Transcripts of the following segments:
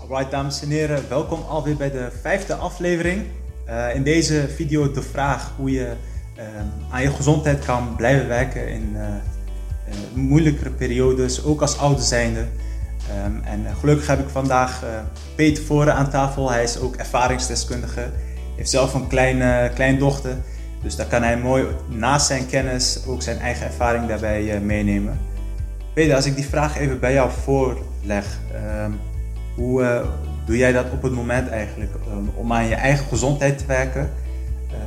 Alright, dames en heren, welkom alweer bij de vijfde aflevering. Uh, in deze video de vraag hoe je uh, aan je gezondheid kan blijven werken in uh, moeilijkere periodes, ook als ouder zijnde. Um, en gelukkig heb ik vandaag Peter Voren aan tafel. Hij is ook ervaringsdeskundige. Heeft zelf een kleine kleindochter. Dus daar kan hij mooi naast zijn kennis ook zijn eigen ervaring daarbij meenemen. Peter, als ik die vraag even bij jou voorleg. Um, hoe uh, doe jij dat op het moment eigenlijk um, om aan je eigen gezondheid te werken?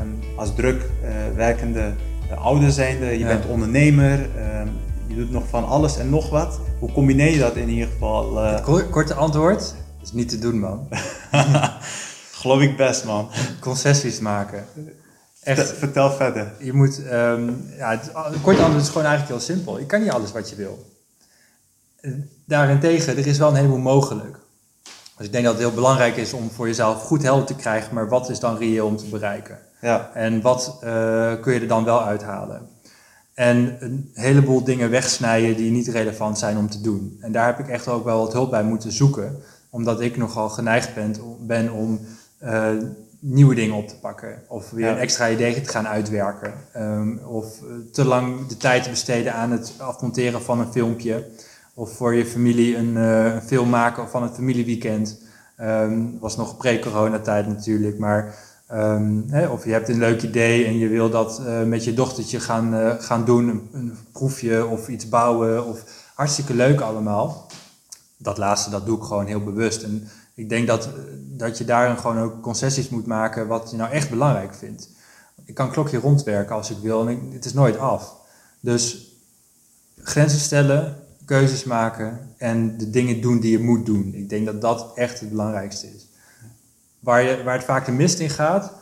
Um, als druk uh, werkende uh, ouder zijnde, je ja. bent ondernemer, um, je doet nog van alles en nog wat. Hoe combineer je dat in ieder geval? Het korte antwoord is niet te doen, man. Geloof ik best, man. Concessies maken. Echt. Vertel verder. Je moet, ja, het, het korte antwoord is gewoon eigenlijk heel simpel. Je kan niet alles wat je wil. Daarentegen, er is wel een heleboel mogelijk. Dus ik denk dat het heel belangrijk is om voor jezelf goed helder te krijgen, maar wat is dan reëel om te bereiken? Ja. En wat uh, kun je er dan wel uithalen? En een heleboel dingen wegsnijden die niet relevant zijn om te doen. En daar heb ik echt ook wel wat hulp bij moeten zoeken, omdat ik nogal geneigd ben, ben om uh, nieuwe dingen op te pakken. Of weer ja. een extra idee te gaan uitwerken. Um, of te lang de tijd te besteden aan het afmonteren van een filmpje. Of voor je familie een, uh, een film maken van het familieweekend. Um, was nog pre-coronatijd natuurlijk, maar um, hè, of je hebt een leuk idee en je wil dat uh, met je dochtertje gaan, uh, gaan doen, een, proefje of iets bouwen. Of hartstikke leuk allemaal. Dat laatste, dat doe ik gewoon heel bewust. En ik denk dat, dat je daarin gewoon ook concessies moet maken wat je nou echt belangrijk vindt. Ik kan klokje rondwerken als ik wil en het is nooit af. Dus grenzen stellen, keuzes maken en de dingen doen die je moet doen. Ik denk dat dat echt het belangrijkste is. Waar, je, waar het vaak de mist in gaat,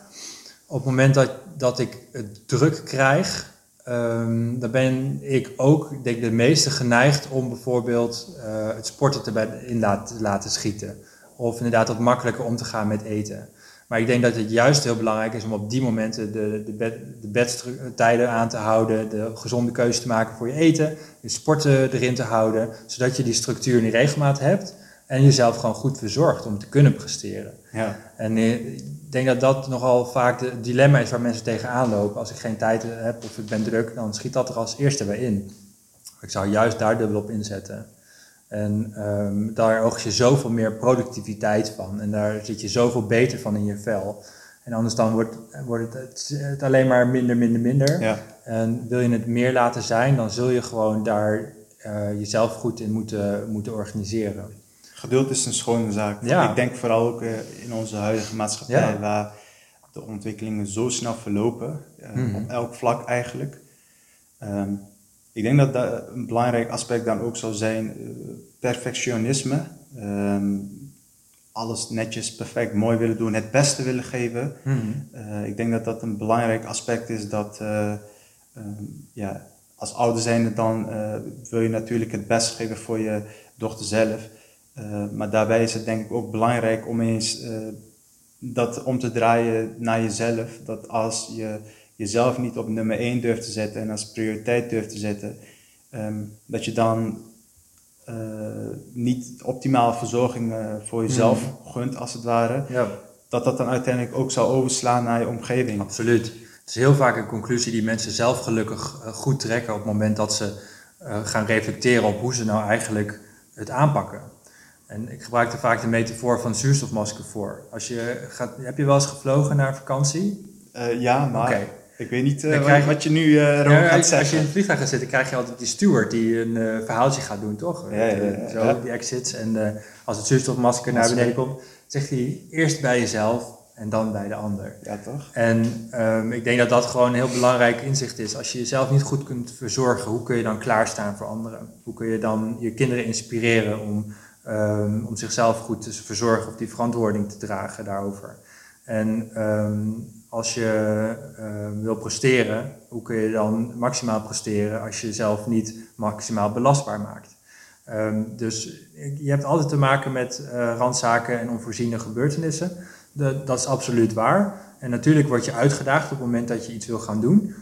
op het moment dat, dat ik het druk krijg, um, dan ben ik ook denk de meeste geneigd om bijvoorbeeld uh, het sporten te in laten, laten schieten. Of inderdaad wat makkelijker om te gaan met eten. Maar ik denk dat het juist heel belangrijk is om op die momenten de, de, bed, de bedtijden aan te houden, de gezonde keuze te maken voor je eten, je sporten erin te houden, zodat je die structuur en die regelmaat hebt en jezelf gewoon goed verzorgt om te kunnen presteren. Ja. En ik denk dat dat nogal vaak het dilemma is waar mensen tegenaan lopen. Als ik geen tijd heb of ik ben druk, dan schiet dat er als eerste bij in. Ik zou juist daar dubbel op inzetten. En um, daar oogst je zoveel meer productiviteit van. En daar zit je zoveel beter van in je vel. En anders dan wordt, wordt het, het alleen maar minder, minder, minder. Ja. En wil je het meer laten zijn, dan zul je gewoon daar uh, jezelf goed in moeten, moeten organiseren. Geduld is een schone zaak. Ja. Ik denk vooral ook uh, in onze huidige maatschappij, ja. waar de ontwikkelingen zo snel verlopen, uh, mm -hmm. op elk vlak eigenlijk. Um, ik denk dat, dat een belangrijk aspect dan ook zou zijn uh, perfectionisme. Um, alles netjes, perfect, mooi willen doen, het beste willen geven. Mm-hmm. Uh, ik denk dat dat een belangrijk aspect is dat, uh, um, ja, als ouder zijnde dan wil je natuurlijk het beste geven voor je dochter zelf. maar daarbij is het denk ik ook belangrijk om eens dat om te draaien naar jezelf. Dat als je jezelf niet op nummer 1 durft te zetten en als prioriteit durft te zetten, um, dat je dan uh, niet optimaal verzorging uh, voor jezelf mm. gunt, als het ware. Ja. Dat dat dan uiteindelijk ook zal overslaan naar je omgeving. Absoluut. Het is heel vaak een conclusie die mensen zelf gelukkig uh, goed trekken op het moment dat ze gaan reflecteren op hoe ze nou eigenlijk het aanpakken. En ik gebruik er vaak de metafoor van zuurstofmasker voor. Als je gaat, heb je wel eens gevlogen naar vakantie? ja, maar okay. Ik weet niet uh, wat, wat, je nu uh, ja, gaat zeggen. Als je in het vliegtuig gaat zitten, krijg je altijd die steward die een uh, verhaaltje gaat doen, toch? Ja, ja, Zo, die exits. En als het zuurstofmasker naar beneden komt, zegt hij eerst bij jezelf en dan bij de ander. Ja, toch? En um, ik denk dat dat gewoon een heel belangrijk inzicht is. Als je jezelf niet goed kunt verzorgen, hoe kun je dan klaarstaan voor anderen? Hoe kun je dan je kinderen inspireren om, um, om zichzelf goed te verzorgen of die verantwoording te dragen daarover? En um, als je uh, wil presteren, hoe kun je dan maximaal presteren als je jezelf niet maximaal belastbaar maakt? Um, dus je hebt altijd te maken met uh, randzaken en onvoorziene gebeurtenissen. Dat is absoluut waar. En natuurlijk word je uitgedaagd op het moment dat je iets wil gaan doen.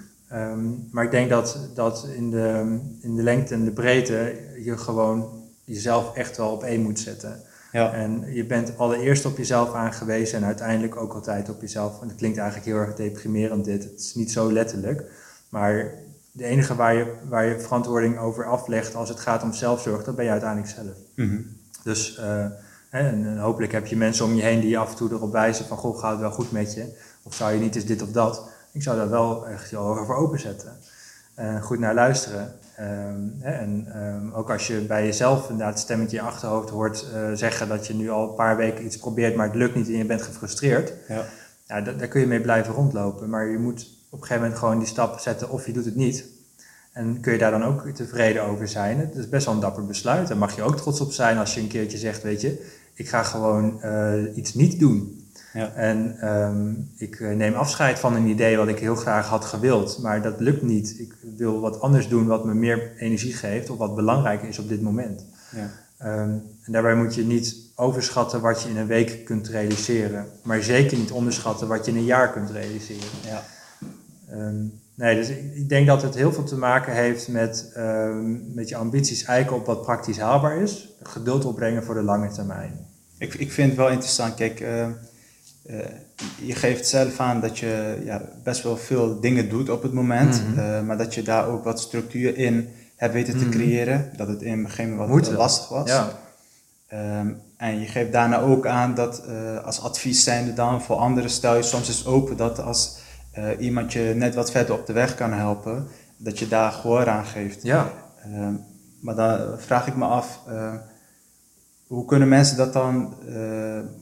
Maar ik denk dat, dat in, de, in de lengte en de breedte je gewoon jezelf echt wel op één moet zetten. Ja. En je bent allereerst op jezelf aangewezen en uiteindelijk ook altijd op jezelf. En dat klinkt eigenlijk heel erg deprimerend dit. Het is niet zo letterlijk. Maar de enige waar je, waar je verantwoording over aflegt als het gaat om zelfzorg, dat ben je uiteindelijk zelf. Mhm. Dus uh, en, hopelijk heb je mensen om je heen die je af en toe erop wijzen van, goh, gaat het wel goed met je? Of zou je niet eens dit of dat? Ik zou daar wel echt je ogen voor openzetten. Uh, goed naar luisteren. Um, hè, en um, ook als je bij jezelf inderdaad het stemmetje in je achterhoofd hoort uh, zeggen dat je nu al een paar weken iets probeert, maar het lukt niet en je bent gefrustreerd. Ja. Ja, daar kun je mee blijven rondlopen. Maar je moet op een gegeven moment gewoon die stap zetten of je doet het niet. En kun je daar dan ook tevreden over zijn? Het is best wel een dapper besluit. Daar mag je ook trots op zijn als je een keertje zegt, weet je, ik ga gewoon uh, iets niet doen. Ja. En um, ik eh, neem afscheid van een idee wat ik heel graag had gewild, maar dat lukt niet. Ik wil wat anders doen wat me meer energie geeft of wat belangrijker is op dit moment. Ja. Um, en daarbij moet je niet overschatten wat je in een week kunt realiseren, maar zeker niet onderschatten wat je in een jaar kunt realiseren. Ja. Um, nee, dus ik, ik, denk dat het heel veel te maken heeft met, met je ambities eiken op wat praktisch haalbaar is, geduld opbrengen voor de lange termijn. Ik, ik vind het wel interessant, kijk, uh, uh, je geeft zelf aan dat je ja, best wel veel dingen doet op het moment, mm -hmm. uh, maar dat je daar ook wat structuur in hebt weten te mm -hmm. creëren, dat het in het begin wat Moet lastig was. Ja. Um, en je geeft daarna ook aan dat als advies zijnde dan voor anderen, stel je soms eens open dat als iemand je net wat verder op de weg kan helpen, dat je daar gehoor aan geeft. Ja. Uh, maar dan vraag ik me af, hoe kunnen mensen dat dan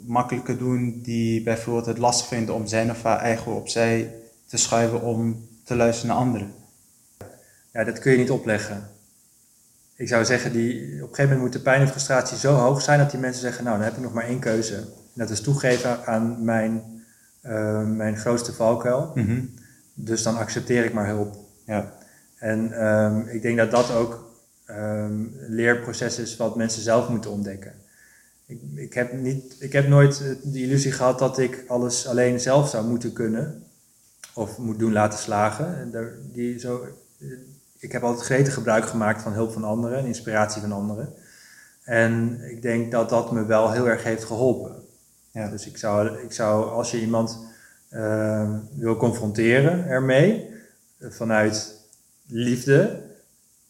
makkelijker doen die bijvoorbeeld het lastig vinden om zijn of haar eigen opzij te schuiven om te luisteren naar anderen? Ja, dat kun je niet opleggen. Ik zou zeggen, die, op een gegeven moment moet de pijn en frustratie zo hoog zijn dat die mensen zeggen, nou dan heb ik nog maar één keuze. En dat is toegeven aan mijn uh, mijn grootste valkuil. Mm -hmm. Dus dan accepteer ik maar hulp. Ja. En um, ik denk dat dat ook um, leerproces is wat mensen zelf moeten ontdekken. Ik, ik, heb niet, ik heb nooit de illusie gehad dat ik alles alleen zelf zou moeten kunnen. Of moet doen laten slagen. Die zo, ik heb altijd gretig gebruik gemaakt van hulp van anderen en inspiratie van anderen. En ik denk dat dat me wel heel erg heeft geholpen. Ja. Dus ik zou, ik zou, als je iemand uh, wil confronteren ermee, vanuit liefde,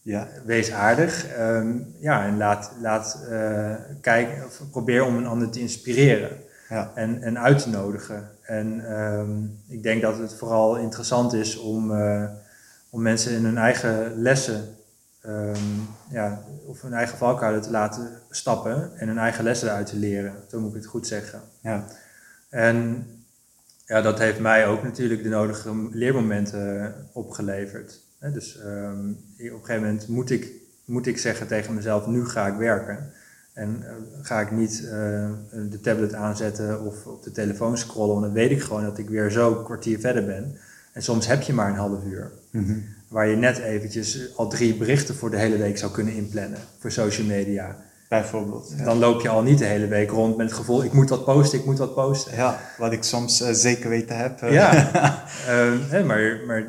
ja. wees aardig. Um, ja, en laat, laat uh, kijken, of probeer om een ander te inspireren ja. en, en uit te nodigen. En um, ik denk dat het vooral interessant is om, uh, om mensen in hun eigen lessen um, ja, of hun eigen valkuilen te laten stappen en hun eigen lessen eruit te leren. Zo moet ik het goed zeggen. Ja. En ja, dat heeft mij ook natuurlijk de nodige leermomenten opgeleverd. Dus um, op een gegeven moment moet ik, moet ik zeggen tegen mezelf, nu ga ik werken. En uh, ga ik niet uh, de tablet aanzetten of op de telefoon scrollen, want dan weet ik gewoon dat ik weer zo een kwartier verder ben. En soms heb je maar een half uur. Mm -hmm waar je net eventjes al drie berichten voor de hele week zou kunnen inplannen voor social media. Bijvoorbeeld. Dan loop je al niet de hele week rond met het gevoel, ik moet wat posten, ik moet wat posten. Ja, wat ik soms uh, zeker weten heb. Ja, uh, maar, maar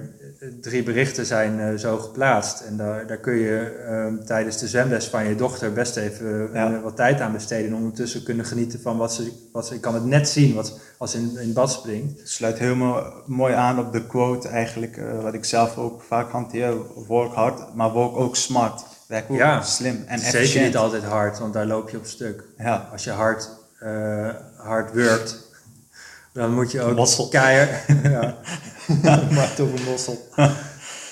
drie berichten zijn uh, zo geplaatst. En daar, daar kun je uh, tijdens de zwemles van je dochter best even ja. wat tijd aan besteden. En ondertussen kunnen genieten van wat ze, wat ze ik kan het net zien wat, als ze in, in bad springt. Het sluit helemaal mooi aan op de quote eigenlijk, uh, wat ik zelf ook vaak hanteer. Work hard, maar work ook smart. Werk ook ja, slim en efficiënt. Zeker niet altijd hard, want daar loop je op stuk. Ja. Als je hard, hard werkt, dan moet je ook keihard... maar toch een mossel.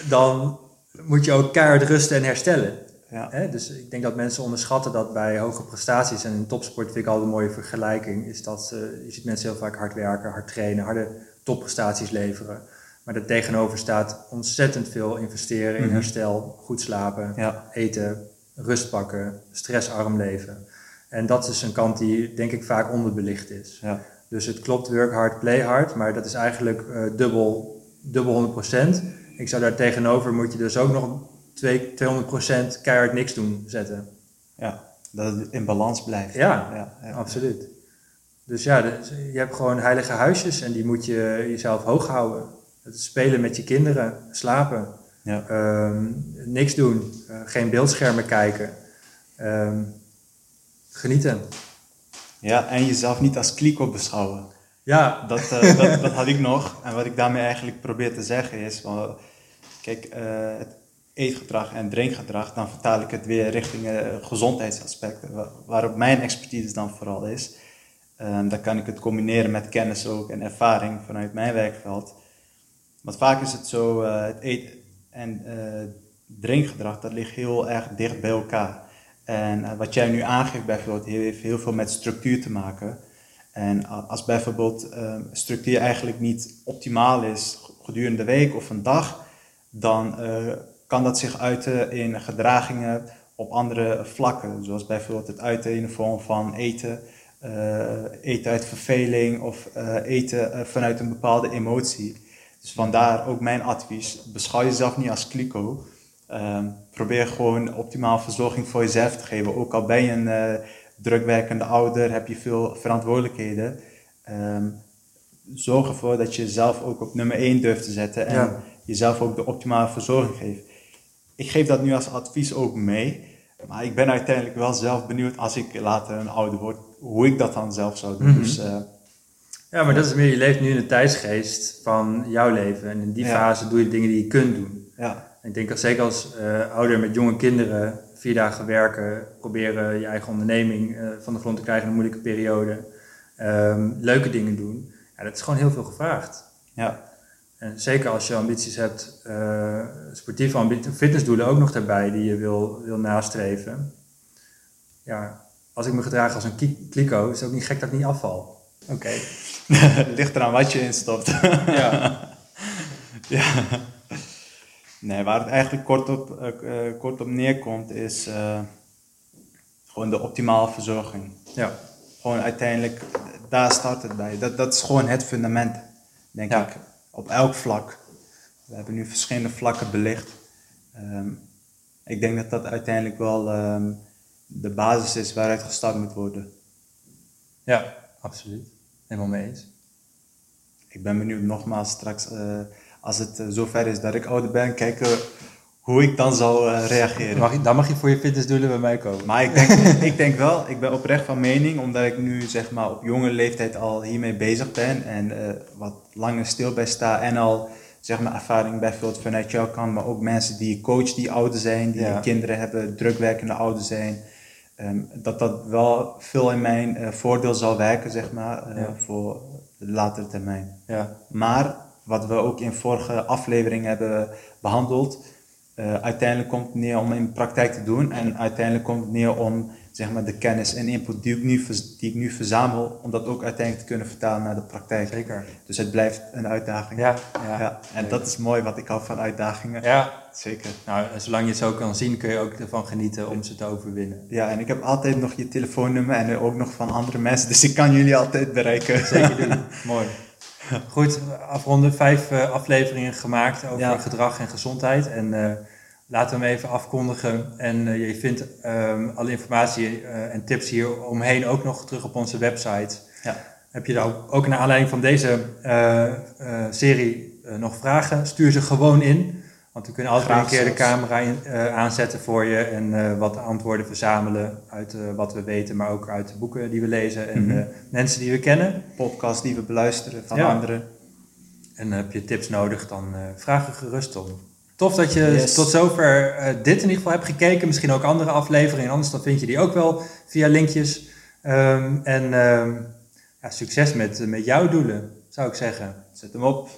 Dan moet je ook keihard rusten en herstellen. Ja. Dus ik denk dat mensen onderschatten dat bij hoge prestaties... en in topsport vind ik altijd een mooie vergelijking... is dat uh, je ziet mensen heel vaak hard werken, hard trainen... harde topprestaties leveren. Maar er tegenover staat ontzettend veel investeren in mhm. herstel... goed slapen, ja. eten, rust pakken, stressarm leven... En dat is een kant die denk ik vaak onderbelicht is. Ja. Dus het klopt work hard, play hard, maar dat is eigenlijk uh, dubbel, dubbel 100%. Ik zou daar tegenover moet je dus ook nog 2, 200% keihard niks doen zetten. Ja, dat het in balans blijft. Ja, ja, ja absoluut. Dus ja, dus je hebt gewoon heilige huisjes en die moet je jezelf hoog houden. Het spelen met je kinderen, slapen, ja. Um, niks doen, uh, geen beeldschermen kijken, um, genieten. Ja, en jezelf niet als kliko beschouwen. Ja. Dat, uh, dat, dat, had ik nog. En wat ik daarmee eigenlijk probeer te zeggen is, kijk, uh, het eetgedrag en drinkgedrag, dan vertaal ik het weer richting uh, gezondheidsaspecten, waarop mijn expertise dan vooral is. Um, dan kan ik het combineren met kennis ook en ervaring vanuit mijn werkveld. Want vaak is het zo, het eet- en drinkgedrag, dat ligt heel erg dicht bij elkaar. En wat jij nu aangeeft bijvoorbeeld, heeft heel veel met structuur te maken. En als bijvoorbeeld uh, structuur eigenlijk niet optimaal is gedurende de week of een dag, dan uh, kan dat zich uiten in gedragingen op andere vlakken. Zoals bijvoorbeeld het uiten in de vorm van eten, uh, eten uit verveling of eten vanuit een bepaalde emotie. Dus vandaar ook mijn advies, beschouw jezelf niet als kliko. Ehm, probeer gewoon optimaal verzorging voor jezelf te geven. Ook al ben je een drukwerkende ouder, heb je veel verantwoordelijkheden. Um, zorg ervoor dat je jezelf ook op nummer 1 durft te zetten en jezelf ook de optimale verzorging geeft. Ik geef dat nu als advies ook mee, maar ik ben uiteindelijk wel zelf benieuwd als ik later een ouder word, hoe ik dat dan zelf zou doen. Mhm. Dus, uh, ja, maar dat is meer, je leeft nu in de tijdsgeest van jouw leven en in die fase doe je dingen die je kunt doen. Ja. Ik denk dat zeker als uh, ouder met jonge kinderen vier dagen werken, proberen je eigen onderneming uh, van de grond te krijgen in een moeilijke periode, um, leuke dingen doen. Ja, dat is gewoon heel veel gevraagd. Ja. En zeker als je ambities hebt, uh, sportieve ambities, fitnessdoelen ook nog daarbij die je wil, wil nastreven. Ja, als ik me gedraag als een kliko, is het ook niet gek dat ik niet afval. Oké. Okay. Ligt eraan wat je instopt. ja. ja. Nee, waar het eigenlijk kort op, uh, kort op neerkomt is uh, gewoon de optimale verzorging. Ja. Gewoon uiteindelijk, daar start het bij. Dat, dat is gewoon het fundament, denk ja. ik, op elk vlak. We hebben nu verschillende vlakken belicht. Um, ik denk dat dat uiteindelijk wel um, de basis is waaruit gestart moet worden. Ja, absoluut. Helemaal mee eens. Ik ben benieuwd nogmaals straks... Uh, als het uh, zover is dat ik ouder ben, kijken hoe ik dan zal uh, reageren. Mag je, dan mag je voor je fitnessdoelen bij mij komen. Maar ik denk, ik denk wel, ik ben oprecht van mening, omdat ik nu zeg maar op jonge leeftijd al hiermee bezig ben en uh, wat langer stil bij sta en al zeg maar ervaring bijvoorbeeld vanuit jouw kant, maar ook mensen die je coach die ouder zijn, die ja. kinderen hebben, drukwerkende ouder zijn. Um, dat dat wel veel in mijn uh, voordeel zal werken, zeg maar, ja. voor de latere termijn. Ja. Maar wat we ook in vorige afleveringen hebben behandeld. Uh, uiteindelijk komt het neer om in praktijk te doen en uiteindelijk komt het neer om zeg maar, de kennis en input die ik, nu, die ik nu verzamel, om dat ook uiteindelijk te kunnen vertalen naar de praktijk. Zeker. Dus het blijft een uitdaging. Ja, ja, ja. En dat is mooi wat ik hou van uitdagingen. Ja, zeker. Nou, zolang je het zo kan zien, kun je ook ervan genieten om ze te overwinnen. Ja, en ik heb altijd nog je telefoonnummer en ook nog van andere mensen, dus ik kan jullie altijd bereiken. Zeker doen. mooi. Goed, afronden. Vijf uh, afleveringen gemaakt over ja. gedrag en gezondheid. En uh, laten we hem even afkondigen. En uh, je vindt um, alle informatie en tips hier omheen ook nog terug op onze website. Ja. Heb je dan ook naar aanleiding van deze serie nog vragen? Stuur ze gewoon in. Want we kunnen altijd Graag een keer de camera in, uh, aanzetten voor je en uh, wat antwoorden verzamelen uit uh, wat we weten, maar ook uit de boeken die we lezen en mm -hmm. mensen die we kennen. Podcasts die we beluisteren van ja. anderen. En heb je tips nodig, dan vraag er gerust om. Tof dat je yes. tot zover dit in ieder geval hebt gekeken. Misschien ook andere afleveringen. Anders dan vind je die ook wel via linkjes. Um, en um, ja, succes met, met jouw doelen, zou ik zeggen. Zet hem op.